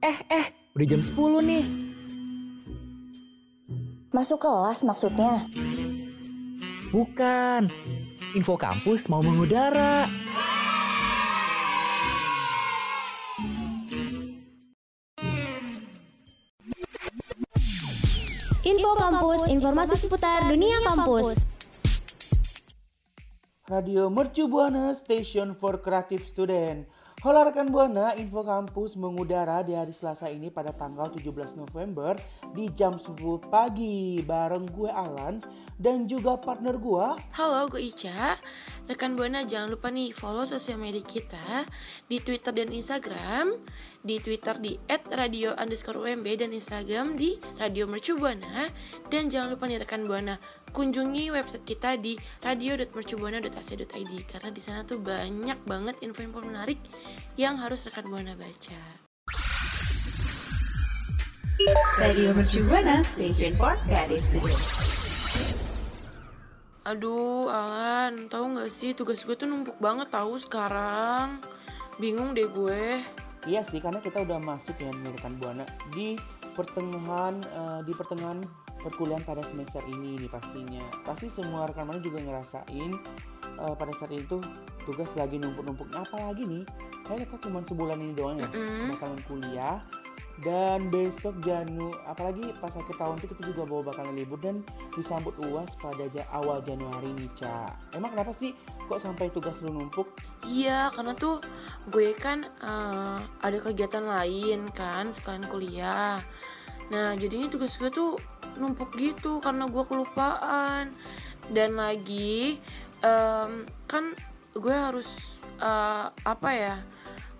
Eh, eh, udah jam 10 nih. Masuk kelas maksudnya? Bukan. Info kampus mau mengudara. Info Kampus, informasi seputar dunia kampus. Radio Mercu Buana Station for Creative Student. Halo rekan Buana, Info Kampus mengudara di hari Selasa ini pada tanggal 17 November di jam 10 pagi. Bareng gue Alan dan juga partner gue Halo, gue Ica. Rekan Buana jangan lupa nih follow sosial media kita di Twitter dan Instagram. Di Twitter di @radio underscore UMB dan Instagram di Radio Mercu Buana. Dan jangan lupa nih rekan Buana kunjungi website kita di radio.mercubuana.ac.id karena di sana tuh banyak banget info-info menarik yang harus rekan Buana baca. Radio Mercu Buana Station for Creative Student. Aduh, Alan, tahu nggak sih tugas gue tuh numpuk banget tahu sekarang. Bingung deh gue. Iya sih, karena kita udah masuk ya rekan Buana di pertengahan eh, di pertengahan perkuliahan pada semester ini nih pastinya. Pasti semua rekan Buana juga ngerasain eh, pada saat itu tugas lagi numpuk-numpuknya apalagi nih. Kayak kita cuma sebulan ini doang ya Mm-mm. bakalan kuliah dan besok Janu apalagi pas akhir tahun itu kita juga bawa bakalan libur dan disambut UAS pada awal Januari nih, Ca. Emang kenapa sih kok sampai tugas lu numpuk? Iya, karena tuh gue kan eh, ada kegiatan lain kan sekalian kuliah. Nah, jadinya tugas gue tuh numpuk gitu karena gue kelupaan. Dan lagi em, kan gue harus eh, apa ya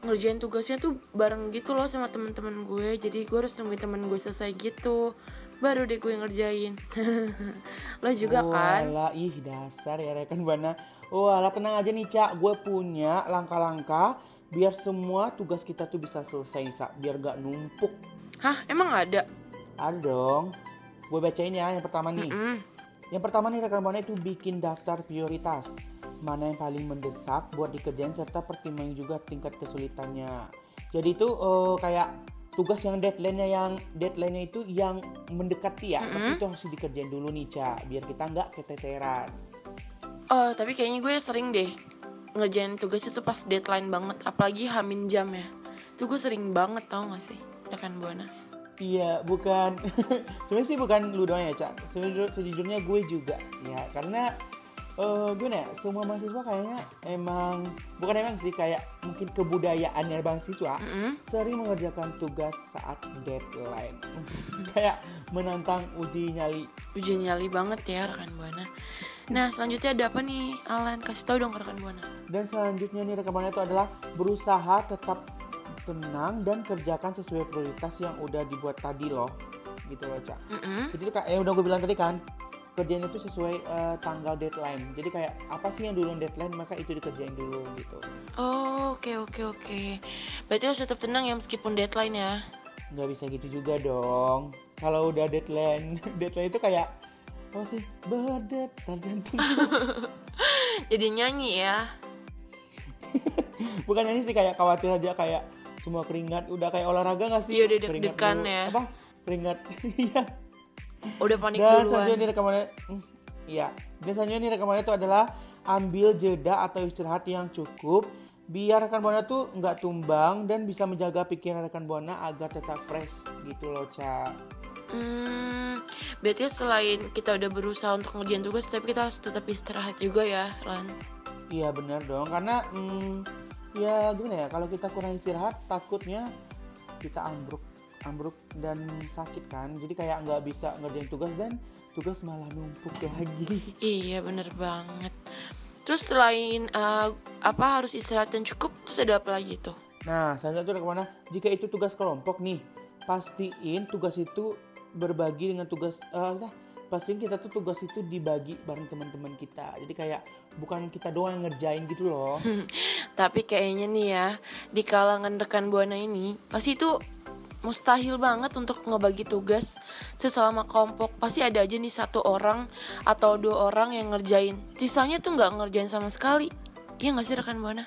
ngerjain tugasnya tuh bareng gitu loh sama teman-teman gue. Jadi gue harus nungguin temen gue selesai gitu. Baru deh gue ngerjain. Lo juga kan? Walah, ih dasar ya rekan Bana. Walah tenang aja nih Cak, gue punya langkah-langkah biar semua tugas kita tuh bisa selesai Cak. Biar gak numpuk. Hah, emang ada? Ada dong. Gue bacain ya yang pertama nih. Mm. Yang pertama nih rekan Buana itu bikin daftar prioritas. Mana yang paling mendesak buat dikerjain serta pertimbangan juga tingkat kesulitannya. Jadi itu eh, kayak tugas yang deadline-nya yang deadline-nya itu yang mendekati ya. Tapi itu harus dikerjain dulu nih, Ca, biar kita nggak keteteran. Oh, tapi kayaknya gue sering deh ngerjain tugas itu pas deadline banget, apalagi hamin jam ya. Itu gue sering banget tau gak sih, rekan Buana. Iya, bukan. Sebenarnya sih bukan lu doang ya, Cak. Sejujur- Sejujurnya gue juga, ya. Karena eh gimana ya, semua mahasiswa kayaknya emang bukan emang sih kayak mungkin kebudayaannya mahasiswa Mm-mm. sering mengerjakan tugas saat deadline. kayak menantang uji nyali. Ujian nyali banget ya rekan Buana. Nah, selanjutnya ada apa nih, Alan? Kasih tau dong rekan Buana. Dan selanjutnya nih rekamannya itu adalah berusaha tetap tenang dan kerjakan sesuai prioritas yang udah dibuat tadi loh. Gitu loh, Cak. Mm-mm. Jadi kayak yang udah gue bilang tadi kan kerjaan itu sesuai eh, tanggal deadline. Jadi kayak apa sih yang duluan deadline maka itu dikerjain dulu gitu. Oh, oke oke oke. Berarti harus tetap tenang ya meskipun deadline ya. Nggak bisa gitu juga dong. Kalau udah deadline, deadline itu kayak apa sih berdetar jantung. Jadi nyanyi ya. Bukan nyanyi sih kayak khawatir aja kayak semua keringat udah kayak olahraga nggak sih? Iya, udah deg-degan ya. Apa? Keringat. Iya. Udah panik Dan duluan. selanjutnya nih rekamannya, hmm, iya. Dan selanjutnya nih rekamannya itu adalah ambil jeda atau istirahat yang cukup biar rekan buana tuh nggak tumbang dan bisa menjaga pikiran rekan buana agar tetap fresh gitu loh ca. Hmm, berarti selain kita udah berusaha untuk ngerjain tugas, tapi kita harus tetap istirahat juga ya, Lan. Iya benar dong karena hmm, ya gimana ya kalau kita kurang istirahat takutnya kita ambruk ambruk dan sakit kan jadi kayak nggak bisa ngerjain tugas dan tugas malah numpuk lagi. Iya, bener banget. Terus selain eh, apa harus istirahat dan cukup, terus ada apa lagi tuh? Nah, selanjutnya tuh ke mana? Jika itu tugas kelompok nih, pastiin tugas itu berbagi dengan tugas, eh nah, pastiin kita tuh tugas itu dibagi bareng teman-teman kita. Jadi kayak bukan kita doang yang ngerjain gitu loh. Tapi kayaknya nih ya, di kalangan rekan Buana ini, pasti itu mustahil banget untuk ngebagi tugas sesama kelompok. Pasti ada aja nih satu orang atau dua orang yang ngerjain. Sisanya tuh nggak ngerjain sama sekali. Iya nggak sih rekan Buana?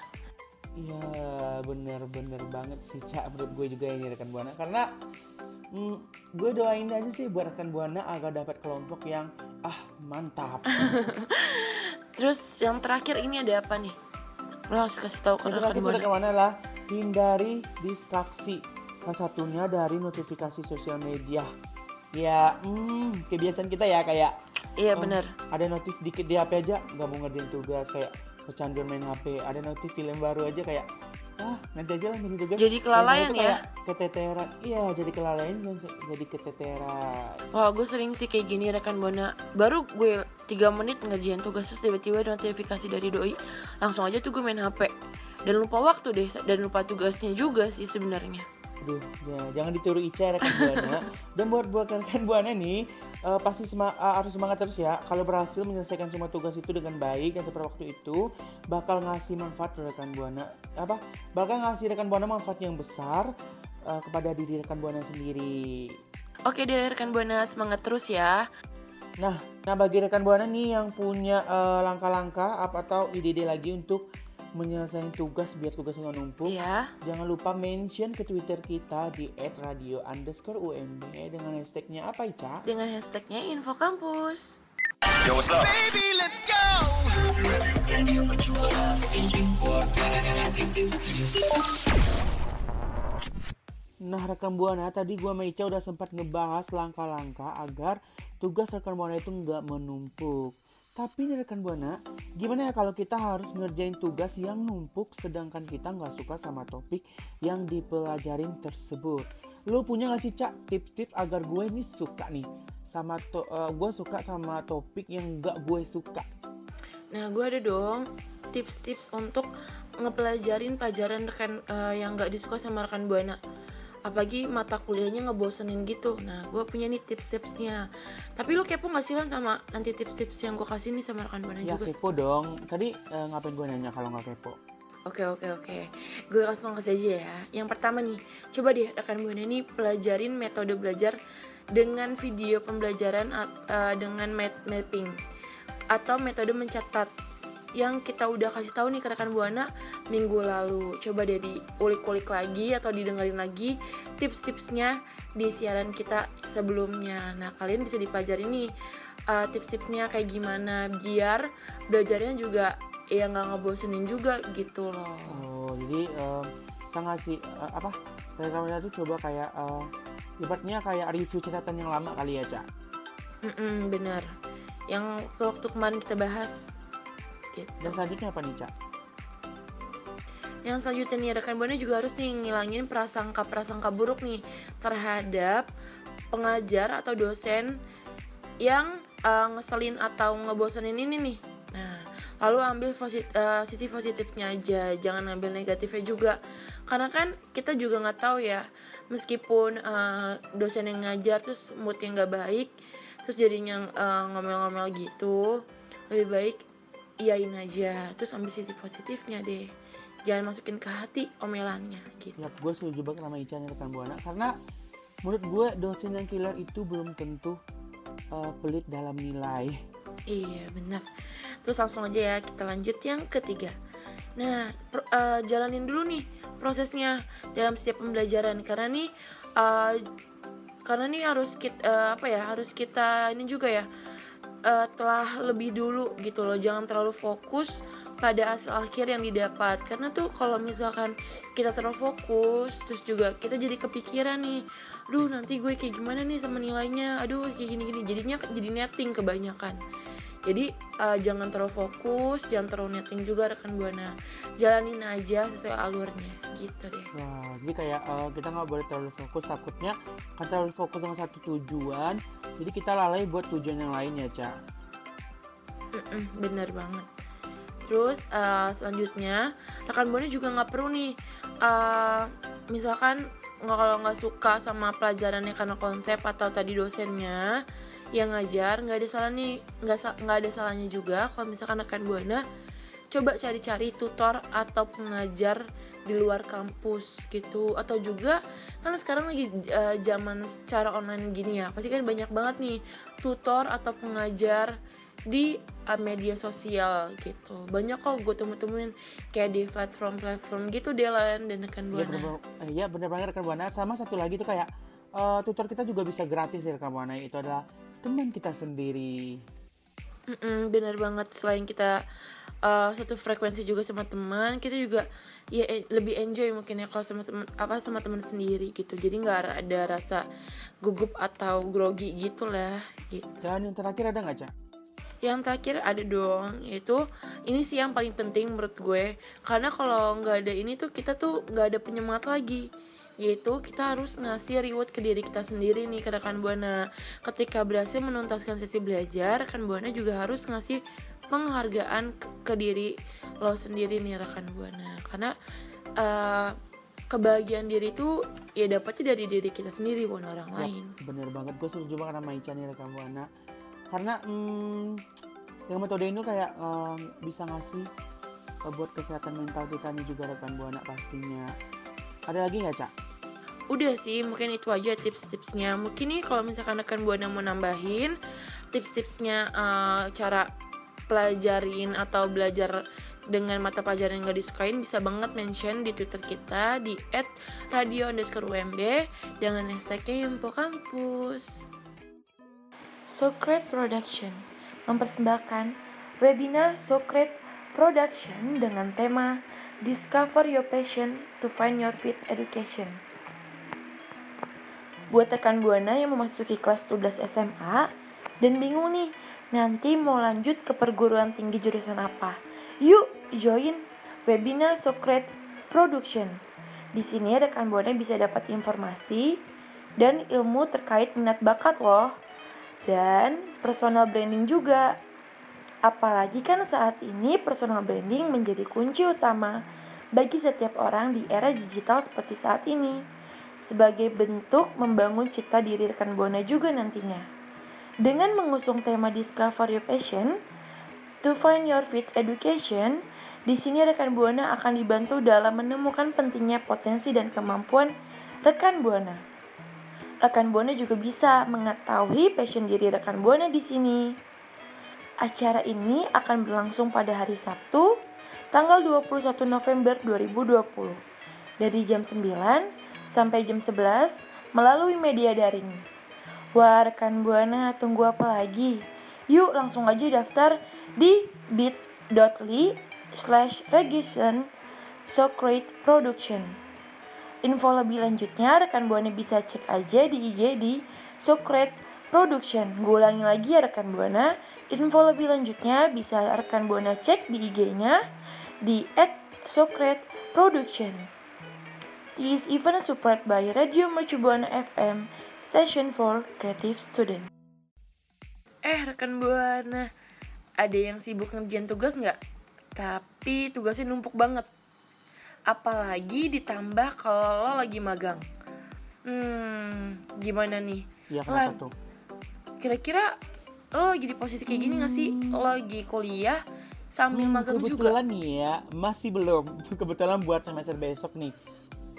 Iya bener-bener banget sih Cak menurut gue juga ini rekan buana karena mm, gue doain aja sih buat rekan buana agar dapat kelompok yang ah mantap. Terus yang terakhir ini ada apa nih? Lo harus kasih tahu ke Yang rekan buana. rekan buana adalah hindari distraksi. Salah satunya dari notifikasi sosial media. Ya, hmm, kebiasaan kita ya kayak Iya oh, benar. ada notif dikit di HP aja nggak mau ngerjain tugas kayak kecanduan main HP ada notif film baru aja kayak ah nanti aja lah ngerjain tugas. Jadi kelalaian Dan itu ya? keteteran. Iya jadi kelalaian dan jadi keteteran. Wah gue sering sih kayak gini rekan buana Baru gue 3 menit ngerjain tugas Terus tiba-tiba ada notifikasi dari doi. Langsung aja tuh gue main HP Dan lupa waktu deh Dan lupa tugasnya juga sih sebenarnya Aduh, ya, jangan ditiru Ica rekan buana. Dan buat buat rekan buana nih, eh, pasti sema- eh, harus semangat terus ya. Kalau berhasil menyelesaikan semua tugas itu dengan baik dan tepat waktu itu, bakal ngasih manfaat rekan buana. Apa? Bakal ngasih rekan buana manfaat yang besar eh, kepada diri rekan buana sendiri. Oke deh rekan buana semangat terus ya Nah, nah bagi rekan buana nih yang punya langkah-langkah apa atau ide-ide lagi untuk menyelesaikan tugas biar tugasnya nggak numpuk. Iya Jangan lupa mention ke Twitter kita di @radio underscore UMB dengan hashtagnya apa Ica? Dengan hashtagnya info kampus Nah rekan buana tadi gua sama Ica udah sempat ngebahas langkah-langkah agar tugas rekan buana itu nggak menumpuk. Tapi nih rekan buana, gimana ya kalau kita harus ngerjain tugas yang numpuk sedangkan kita nggak suka sama topik yang dipelajarin tersebut? Lu punya gak sih Cak tips-tips agar gue ini suka nih sama to gue suka sama topik yang nggak gue suka? Nah gue ada dong tips-tips untuk ngepelajarin pelajaran rekan eh, yang gak disuka sama rekan buana apalagi mata kuliahnya ngebosenin gitu nah gue punya nih tips-tipsnya tapi lu kepo gak sih Lan sama nanti tips-tips yang gue kasih nih sama rekan buana Ya juga kepo dong. Tadi eh, ngapain gue nanya kalau nggak kepo? Oke oke oke, gue langsung kasih aja ya. Yang pertama nih, coba deh rekan buana ini pelajarin metode belajar dengan video pembelajaran eh, dengan map- mapping atau metode mencatat yang kita udah kasih tahu nih ke rekan buana minggu lalu. Coba deh diulik-ulik lagi atau didengarin lagi tips-tipsnya di siaran kita sebelumnya. Nah kalian bisa dipelajari nih eh, tips-tipsnya kayak gimana biar belajarnya juga ya nggak ngebosenin juga gitu loh. Oh, jadi eh, kita ngasih eh, apa? Rekan tuh coba kayak eh, ibaratnya kayak review catatan yang lama kali ya, Cak. Mm-mm, bener. Yang waktu kemarin kita bahas. Gitu. Dan selanjutnya apa nih, Cak? Yang selanjutnya nih rekan buana juga harus nih ngilangin prasangka-prasangka buruk nih terhadap pengajar atau dosen yang eh, ngeselin atau ngebosenin ini nih. Nah, lalu ambil posit- eh, sisi positifnya aja, jangan ambil negatifnya juga. Karena kan kita juga nggak tahu ya, meskipun eh, dosen yang ngajar terus moodnya nggak baik, terus jadinya eh, ngomel-ngomel gitu, lebih baik iyain aja, terus ambil sisi positifnya deh. Jangan masukin ke hati omelannya gitu. Ya, gue setuju banget sama Ica nih rekan buana karena menurut gue dosen yang killer itu belum tentu eh, pelit dalam nilai. Iya benar. Terus langsung aja ya kita lanjut yang ketiga. Nah pro- eh, jalanin dulu nih prosesnya dalam setiap pembelajaran karena nih eh, karena nih harus kita apa ya harus kita ini juga ya eh, telah lebih dulu gitu loh. Jangan terlalu fokus pada hasil akhir yang didapat. Karena tuh kalau misalkan kita terlalu fokus terus juga kita jadi kepikiran nih aduh nanti gue kayak gimana nih sama nilainya? Aduh kayak gini gini jadinya jadi netting kebanyakan jadi eh, jangan terlalu fokus jangan terlalu netting juga rekan buana jalanin aja sesuai alurnya gitu deh Wah, jadi kayak eh, kita nggak boleh terlalu fokus takutnya kan terlalu fokus dengan satu tujuan, jadi kita lalai buat tujuan yang lain ya, Cak. Bener banget. Terus eh, selanjutnya rekan buana juga nggak perlu nih, eh, misalkan nggak kalau nggak suka sama pelajarannya karena konsep atau tadi dosennya yang ngajar nggak ada salah nih nggak nggak ada salahnya juga kalau misalkan rekan buana coba cari-cari tutor atau pengajar di luar kampus gitu atau juga kan sekarang lagi eh, zaman secara online gini ya pasti kan banyak banget nih tutor atau pengajar di uh, media sosial gitu banyak kok gue temen-temen kayak di platform-platform gitu deh lan dan rekan Iya buana bener, eh, iya bener banget rekan buana. Sama satu lagi tuh kayak eh, tutor kita juga bisa gratis ya rekan buana. Itu adalah teman kita sendiri. Mm-mm, bener banget. Selain kita uh, satu frekuensi juga sama teman kita juga ya eh, lebih enjoy mungkin ya kalau sama teman apa sama teman sendiri gitu. Jadi nggak ada rasa gugup atau grogi gitu lah gitu. Dan yang terakhir ada nggak cak? yang terakhir ada dong yaitu ini sih yang paling penting menurut gue. Karena kalau nggak ada ini tuh kita tuh nggak ada penyemangat lagi yaitu kita harus ngasih reward ke diri kita sendiri nih ke rekan buana ketika berhasil menuntaskan sesi belajar rekan buana juga harus ngasih penghargaan ke, diri lo sendiri nih rekan buana karena eh, kebahagiaan diri itu ya dapatnya dari diri kita sendiri bukan orang Ya, lain bener banget. Gue setuju banget sama Ica nih rekan buana. Karena hmm, dengan metode ini kayak eh, bisa ngasih eh, buat kesehatan mental kita nih juga rekan buana pastinya. Ada lagi nggak cak? Udah sih, mungkin itu aja tips-tipsnya. Mungkin nih kalau misalkan rekan buana mau nambahin tips-tipsnya eh, cara pelajarin atau belajar dengan mata pelajaran yang gak disukain bisa banget mention di twitter kita di @radio underscore UMB dengan hashtagnya Info Kampus. Socrate Production mempersembahkan webinar Socrate Production dengan tema Discover Your Passion to Find Your Fit Education. Buat rekan Buana yang memasuki kelas 12 SMA dan bingung nih, nanti mau lanjut ke perguruan tinggi jurusan apa? Yuk, join webinar Socrate Production. Di sini rekan Buana bisa dapat informasi dan ilmu terkait minat bakat loh. Dan personal branding juga. Apalagi kan saat ini personal branding menjadi kunci utama bagi setiap orang di era digital seperti saat ini. Sebagai bentuk membangun cita diri rekan Buana juga nantinya. Dengan mengusung tema Discover Your Passion, To Find Your Fit Education, di sini rekan Buana akan dibantu dalam menemukan pentingnya potensi dan kemampuan rekan Buana. Rekan Buana juga bisa mengetahui passion diri rekan Buana di sini. Acara ini akan berlangsung pada hari Sabtu, tanggal 21 November 2020, dari jam 9 sampai jam 11 melalui media daring. Wah, rekan Buana, tunggu apa lagi? Yuk langsung aja daftar di bit.ly slash registration Socrate Production. Info lebih lanjutnya rekan Buana bisa cek aja di IG di Socrate Production. Gue ulangi lagi ya rekan Buana. Info lebih lanjutnya bisa rekan Buana cek di IG-nya di @socrate production. This event supported by Radio Mercu Buana FM, station for creative student. Eh rekan Buana, ada yang sibuk ngerjain tugas nggak? Tapi tugasnya numpuk banget. Apalagi ditambah kalau lo lagi magang. Hmm, gimana nih? Iya Lan, kenapa tuh? Kira-kira lo lagi di posisi kayak gini gak sih? Lo lagi kuliah sambil Hmm, magang juga? kebetulan nih ya, masih belum. Kebetulan buat semester besok nih.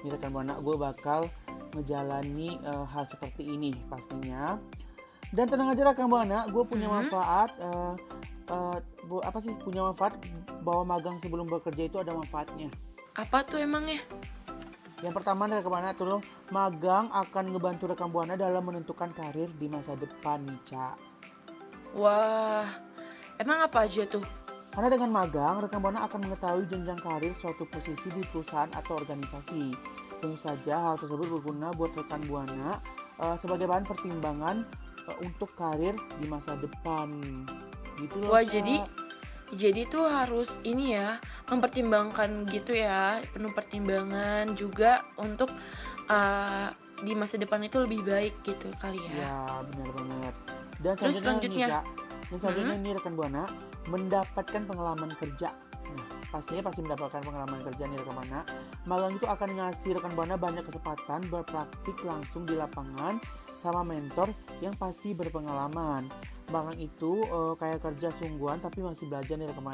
Ini rekan buana gue bakal ngejalani eh, hal seperti ini pastinya. Dan tenang aja rekan buana, gue punya Hmm. manfaat eh, eh, bu- apa sih? Punya manfaat bahwa magang sebelum bekerja itu ada manfaatnya. Apa tuh emangnya? Yang pertama rekan buana tuh magang akan ngebantu rekan buana dalam menentukan karir di masa depan nih, Cak. Wah, emang apa aja tuh? Karena dengan magang, rekan Buana akan mengetahui jenjang karir suatu posisi di perusahaan atau organisasi. Tentu saja hal tersebut berguna buat rekan Buana eh, sebagai bahan pertimbangan eh, untuk karir di masa depan. Gitu loh, Wah, Cak. jadi jadi tuh harus ini ya mempertimbangkan gitu ya penuh pertimbangan juga untuk uh, di masa depan itu lebih baik gitu kali ya. Ya, benar banget. Dan Terus selanjutnya, nih, selanjutnya? Cak, dan selanjutnya nih rekan Buana mendapatkan pengalaman kerja. Nah, pastinya pasti mendapatkan pengalaman kerja nih rekan Buana. Magang itu akan ngasih rekan Buana banyak kesempatan berpraktik langsung di lapangan sama mentor yang pasti berpengalaman. Magang itu eh, kayak kerja sungguhan tapi masih belajar nih. Rekan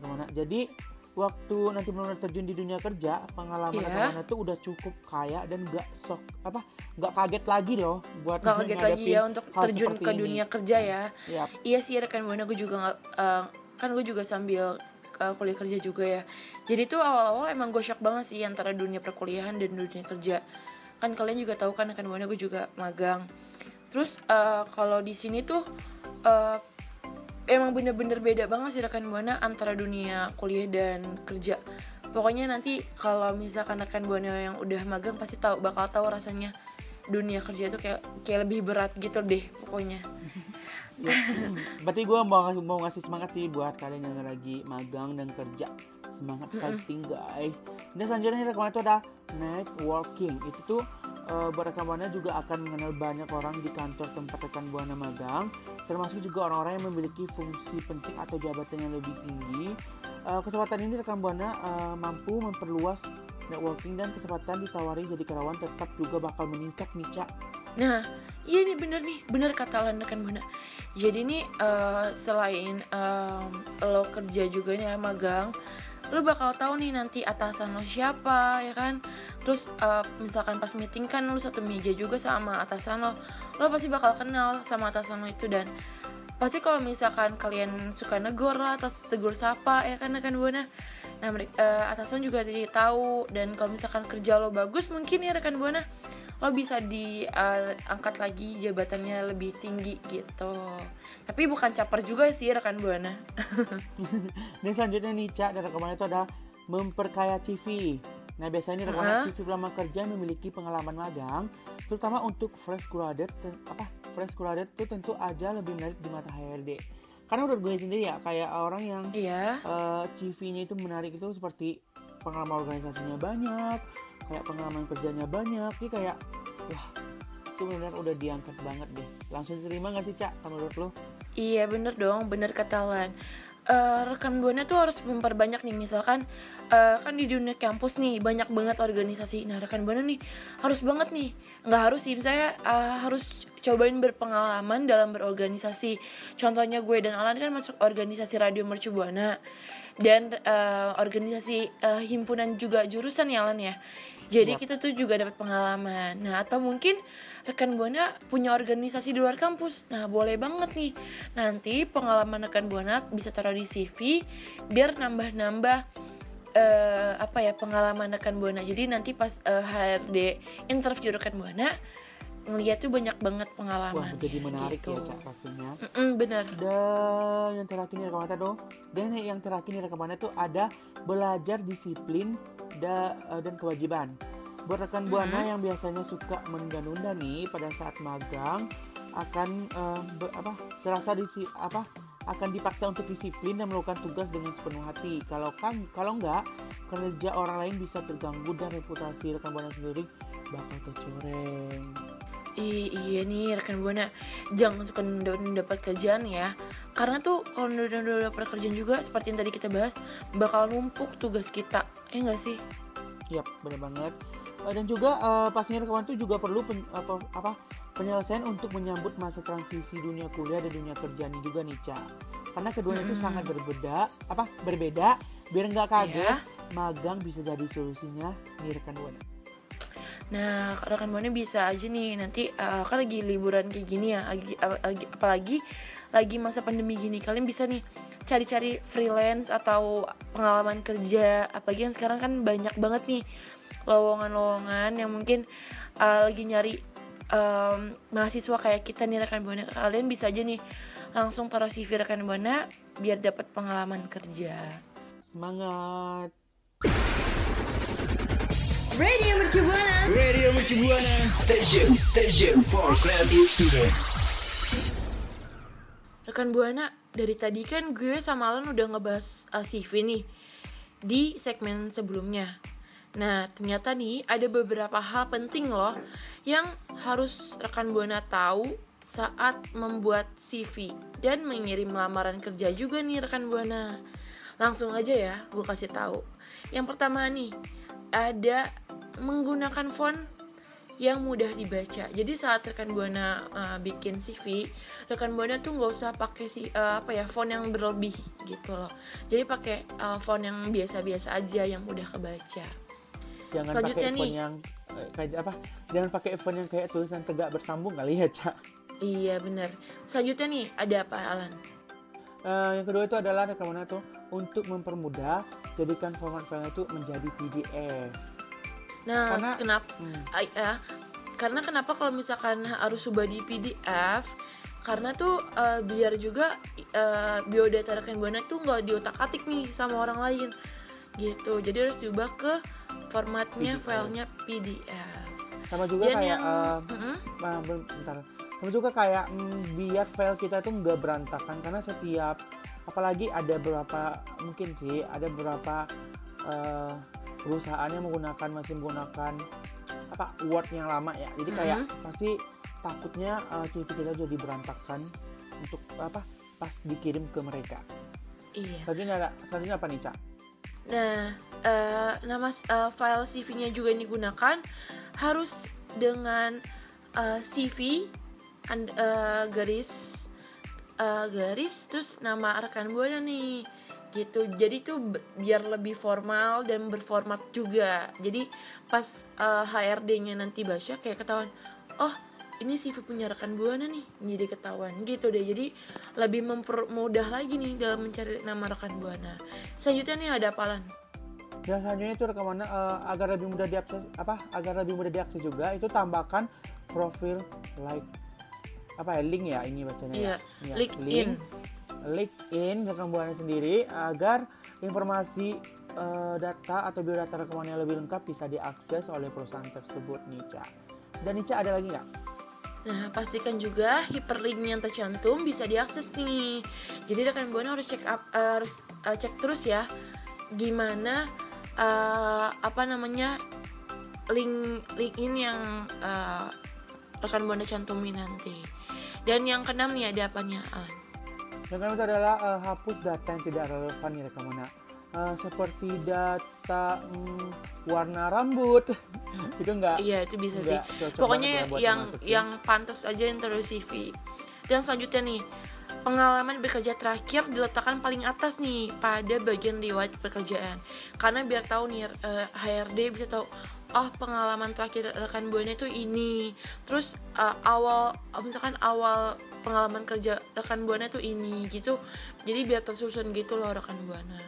Buana. Jadi waktu nanti benar-benar terjun di dunia kerja pengalaman Iya. rekan buana tuh udah cukup kaya dan gak sok apa nggak kaget lagi deh oh, buat Gak kaget lagi ya untuk terjun ke ini. dunia kerja ya. Yap. Iya sih rekan buana gue juga nggak eh, kan gue juga sambil eh, kuliah kerja juga ya. Jadi tuh awal-awal emang gue shock banget sih antara dunia perkuliahan dan dunia kerja. Kan kalian juga tahu kan rekan buana gue juga magang. Terus eh, kalau di sini tuh eh, emang bener-bener beda banget sih rekan buana antara dunia kuliah dan kerja. Pokoknya nanti kalau misalkan rekan buana yang udah magang pasti tahu bakal tahu rasanya dunia kerja itu kayak kayak lebih berat gitu deh pokoknya. Ya, berarti gue mau mau ngasih semangat sih buat kalian yang lagi magang dan kerja semangat fighting guys. Dan selanjutnya rekan buana itu ada networking. Itu tuh eh, buat rekan buana juga akan mengenal banyak orang di kantor tempat rekan buana magang termasuk juga orang-orang yang memiliki fungsi penting atau jabatan yang lebih tinggi. Eh, kesempatan ini rekan buana eh, mampu memperluas networking dan kesempatan ditawari jadi karyawan tetap juga bakal meningkat nih Cak. Nah, iya nih bener nih, bener kata Lan rekan buana. Jadi nih eh, selain em, lo kerja juga nih ya, magang, lo bakal tahu nih nanti atasan lo siapa ya kan. Terus eh, misalkan pas meeting kan lo satu meja juga sama atasan lo, lo pasti bakal kenal sama atasan lo itu dan pasti kalau misalkan kalian suka negor lah atau tegur sapa ya kan rekan buana nah. Mereka atasan juga jadi tahu dan kalau misalkan kerja lo bagus mungkin ya rekan buana lo bisa diangkat lagi jabatannya lebih tinggi gitu tapi bukan caper juga sih rekan buana Dan selanjutnya nih Cak dari rekaman itu ada memperkaya CV. Nah biasanya rekaman Heeh. CV pelamar kerja memiliki pengalaman magang, terutama untuk fresh graduate apa fresh graduate itu tentu aja lebih menarik di mata HRD. Karena menurut gue sendiri ya kayak orang yang iya eh, CV-nya itu menarik itu seperti pengalaman organisasinya banyak, kayak pengalaman kerjanya banyak, jadi kayak wah itu benar udah diangkat banget deh. Langsung diterima gak sih Cak menurut lo? Iya bener dong, bener kata Lan. Eh, rekan buana tuh harus memperbanyak nih misalkan eh, kan di dunia kampus nih banyak banget organisasi. Nah rekan buana nih harus banget nih, nggak harus sih saya harus cobain berpengalaman dalam berorganisasi. Contohnya gue dan Alan kan masuk organisasi Radio Mercu Buana dan eh, organisasi eh, himpunan juga jurusan ya Alan ya. Jadi Yap. kita tuh juga dapat pengalaman. Nah, atau mungkin rekan buana punya organisasi di luar kampus. Nah, boleh banget nih. Nanti pengalaman rekan buana bisa taruh di CV biar nambah-nambah eh, apa ya pengalaman rekan buana. Jadi nanti pas eh, HRD interview rekan buana ngeliat tuh banyak banget Wah pengalaman. jadi menarik gitu. ya Cak pastinya. Mm-mm, bener. Dan yang terakhir nih rekan tuh dan yang terakhir nih rekan tuh ada belajar disiplin da- eh, dan kewajiban. Buat rekan buana yang biasanya suka menunda-nunda nih pada saat magang akan eh, be- apa terasa disi apa akan dipaksa untuk disiplin dan melakukan tugas dengan sepenuh hati. Kalau kan kalau enggak kerja orang lain bisa terganggu dan reputasi rekan buana sendiri bakal tercoreng. I- iya nih rekan buana jangan suka nunda dapat kerjaan ya karena tuh kalau nunda dapat kerjaan juga seperti yang tadi kita bahas bakal numpuk tugas kita ya nggak sih Yap, benar banget. Eh, Dan juga eh, pastinya rekaman itu juga perlu pen- apa, apa penyelesaian untuk menyambut masa transisi dunia kuliah dan dunia kerja ini juga nih, Ca. Karena keduanya itu sangat berbeda, apa berbeda. Biar nggak kaget, Iya. magang bisa jadi solusinya nih rekan buana. Nah, rekan buana bisa aja nih nanti eh, kan lagi liburan kayak gini ya, lagi, ap- apalagi lagi masa pandemi gini, kalian bisa nih cari-cari freelance atau pengalaman kerja, apalagi yang sekarang kan banyak banget nih lowongan-lowongan yang mungkin eh, lagi nyari em, mahasiswa kayak kita nih rekan buana, kalian bisa aja nih langsung taruh CV rekan buana biar dapat pengalaman kerja. Semangat. Radio Mercu Buana. Radio Mercu Buana Station Station for Creative Student Rekan Buana, dari tadi kan gue sama Alan udah ngebahas uh, CV nih di segmen sebelumnya. Nah, ternyata nih ada beberapa hal penting loh yang harus rekan Buana tahu saat membuat CV dan mengirim lamaran kerja juga nih rekan Buana. Langsung aja ya, gue kasih tahu. Yang pertama nih, ada menggunakan font yang mudah dibaca. Jadi saat rekan buana uh, bikin CV, rekan buana tuh nggak usah pakai si uh, apa ya font yang berlebih gitu loh. Jadi pakai uh, font yang biasa-biasa aja yang mudah kebaca. Jangan Selanjutnya pakai font nih. yang eh, kayak apa? Jangan pakai font yang kayak tulisan tegak bersambung kali ya, Cak. Iya bener. Selanjutnya nih ada apa Alan? Eh, yang kedua itu adalah buana tuh untuk mempermudah jadikan format file itu menjadi PDF. Nah, Karena- kenapa? Hmm. Eh, karena kenapa kalau misalkan harus ubah di PDF? Karena tuh eh, biar juga eh, biodata rekan buana tuh nggak diotak-atik nih sama orang lain, gitu. Jadi harus diubah ke formatnya PDF. filenya PDF. Sama juga Dan kayak yang, Mm-mm. Ah, ben- bentar. Sama juga kayak mm, biar file kita tuh nggak berantakan karena setiap apalagi ada beberapa mungkin sih ada beberapa eh, perusahaan yang menggunakan masih menggunakan apa Word yang lama ya. Jadi kayak pasti takutnya eh, CV kita jadi berantakan untuk apa pas dikirim ke mereka. iya. Selanjutnya ada selanjutnya apa nih, Cak? Nah, eh, nama eh, file CV-nya juga yang digunakan harus dengan eh, CV and, eh, garis eh, garis terus nama rekan buana nih. Gitu. Jadi tuh biar lebih formal dan berformat juga. Jadi pas eh, HRD-nya nanti baca kayak ketahuan oh ini CV punya rekan buana nih jadi ketahuan gitu deh. Jadi lebih mempermudah lagi nih dalam mencari nama rekan buana selanjutnya nih ada apalan Dan selanjutnya itu rekamannya eh, agar lebih mudah diakses apa agar lebih mudah diakses juga itu tambahkan profil like apa ya link ya ini bacanya Iya, ya. Iya, link in. link in buana sendiri agar informasi eh, data atau biodata rekaman yang lebih lengkap bisa diakses oleh perusahaan tersebut Nica. Dan Nica ada lagi nggak? Nah, pastikan juga hyperlink yang tercantum bisa diakses nih. Jadi rekan buana harus cek up, eh, harus eh, cek terus ya gimana eh, apa namanya link link ini yang eh, rekan buana cantumin nanti. Dan yang keenam nih ada apanya, Alan? Yang kedua itu adalah eh, hapus data yang tidak relevan nih rekan buana. Eh, seperti data mm, warna rambut itu enggak Iya itu bisa sih. Nggak cocok Pokoknya ya yang yang pantas aja yang terus CV. Dan selanjutnya nih pengalaman bekerja terakhir diletakkan paling atas nih pada bagian riwayat pekerjaan. Karena biar tahu nih eh, HRD bisa tahu oh pengalaman terakhir rekan buana itu ini. Terus eh, awal misalkan awal pengalaman kerja rekan buana itu ini gitu. Jadi biar tersusun gitu loh rekan buana.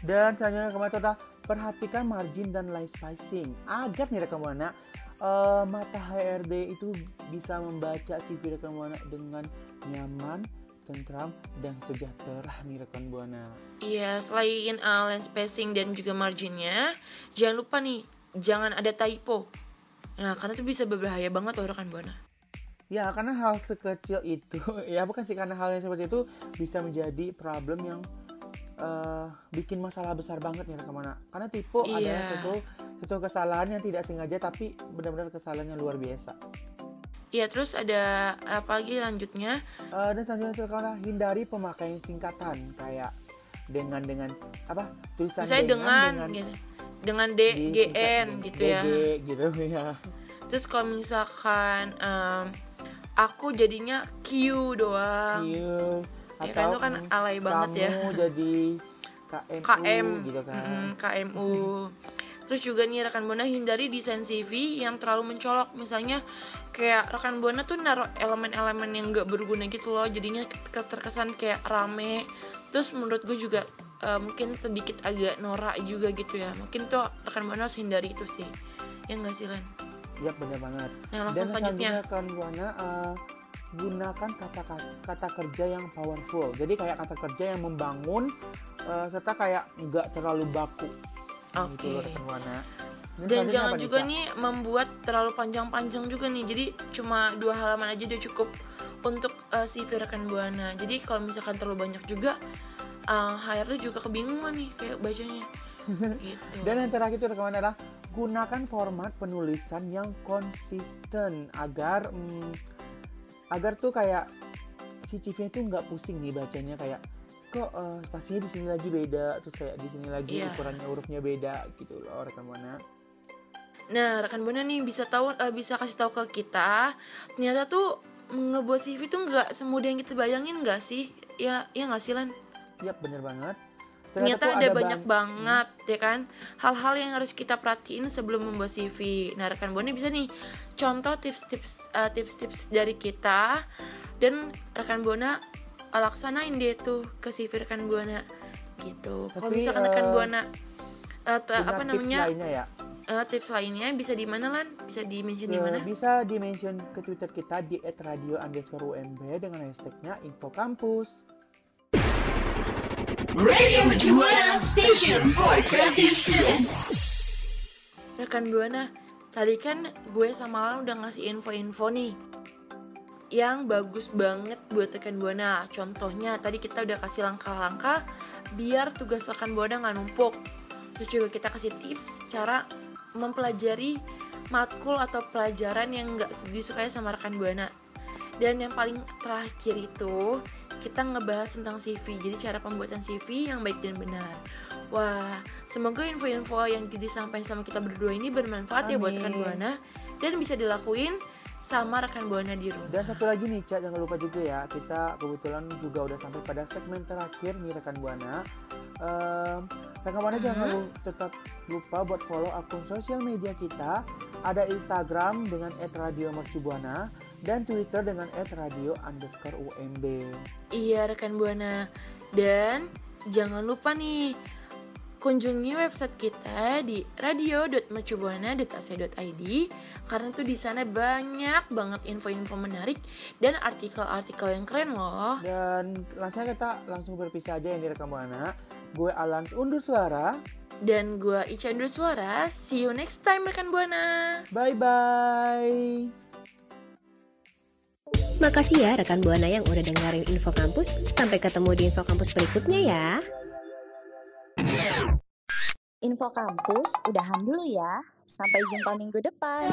Dan selanjutnya kemarin adalah perhatikan margin dan line spacing agar nih rekan buana eh, mata HRD itu bisa membaca CV rekan buana dengan nyaman, tentram dan sejahtera nih rekan buana. Iya, selain uh, line spacing dan juga marginnya, jangan lupa nih, jangan ada typo. Nah, karena itu bisa berbahaya banget loh rekan buana. Ya karena hal sekecil itu ya bukan sih karena hal yang seperti itu bisa menjadi problem yang eh, bikin masalah besar banget nih rekan buana. Karena tipe Iya. adalah satu satu kesalahan yang tidak sengaja tapi benar-benar kesalahan yang luar biasa. Iya, terus ada apa lagi lanjutnya? Eh, dan selanjutnya itu karena hindari pemakaian singkatan kayak dengan dengan apa tulisan Misalnya dengan, dengan gitu. Dengan D, di GN singkat- gitu ya. DG gitu ya. Terus kalau misalkan em, aku jadinya Q doang. Q Ya kan, itu kan mm, alay banget ya. kamu jadi KMU KM gitu kan. mm, KMU terus juga nih rekan buana hindari desain CV yang terlalu mencolok misalnya kayak rekan buana tuh naruh elemen-elemen yang gak berguna gitu loh jadinya ke- terkesan kayak rame terus menurut gue juga eh, mungkin sedikit agak norak juga gitu ya mungkin tuh rekan buana harus hindari itu sih ya nggak sih Len? Iya benar banget. Nah, langsung Dan selanjutnya. kan buana eh, gunakan kata kata kerja yang powerful. Jadi kayak kata kerja yang membangun eh, serta kayak nggak terlalu baku. Oke. Gitu rekan Buana. Dan jangan juga nih membuat terlalu panjang-panjang juga nih. Jadi cuma dua halaman aja udah cukup untuk uh, CV rekan buana. Jadi kalau misalkan terlalu banyak juga uh, HRD juga kebingungan nih kayak bacanya. Gitu. Dan yang terakhir itu rekan Buana adalah gunakan format penulisan yang konsisten agar mm, agar tuh kayak si CV itu nggak pusing nih bacanya kayak kok eh, pastinya di sini lagi beda terus kayak di sini lagi Iya. ukurannya hurufnya beda gitu loh rekan Buana. Nah, rekan Buana nih bisa tahu eh, bisa kasih tahu ke kita, ternyata tuh ngebuat CV tuh nggak semudah yang kita bayangin nggak sih? Ya, ya nggak sih Lan? Yap, bener banget. Ternyata tuh ada banyak bang- banget ya kan hal-hal yang harus kita perhatiin sebelum membuat CV. Nah, rekan Buana bisa nih contoh tips-tips eh, tips-tips dari kita dan rekan Buana laksanain deh tuh ke CV rekan Buana gitu. Kalau Tapi, misalkan rekan eh, Buana eh, Punya apa tips namanya lainnya ya. eh, tips lainnya bisa di mana Lan? Bisa di mention di Eh, mana? bisa di mention ke Twitter kita di @radio underscore UMB dengan hashtagnya info kampus. Radio Mercubuana Station for Creative Students. Rekan Buana, tadi kan gue sama Alan udah ngasih info-info nih yang bagus banget buat rekan Buana. Contohnya tadi kita udah kasih langkah-langkah biar tugas rekan Buana nggak numpuk. Terus juga kita kasih tips cara mempelajari matkul atau pelajaran yang nggak disukai sama rekan Buana. Dan yang paling terakhir itu kita ngebahas tentang CV. Jadi cara pembuatan CV yang baik dan benar. Wah, semoga info-info yang disampaikan sama kita berdua ini bermanfaat ya buat rekan Amin. Buana dan bisa dilakuin sama rekan Buana di rumah. Dan satu lagi nih, Cak, jangan lupa juga ya, kita kebetulan juga udah sampai pada segmen terakhir nih rekan Buana. Ehm, rekan Buana jangan Mhm. lu- tetap lupa buat follow akun sosial media kita. Ada Instagram dengan @radiomercubuana dan Twitter dengan @radio underscore UMB. Iya rekan Buana. Dan jangan lupa nih kunjungi website kita di radio.mercubuana.ac.id karena tuh di sana banyak banget info-info menarik dan artikel-artikel yang keren loh. Dan langsung kita langsung berpisah aja yang di rekan Buana. Gue Alans undur suara. Dan gua Ica Undur Suara, see you next time rekan Buana. Bye bye. Makasih ya rekan Buana yang udah dengerin Info Kampus. Sampai ketemu di Info Kampus berikutnya ya. Info kampus udahan dulu ya. Sampai jumpa minggu depan.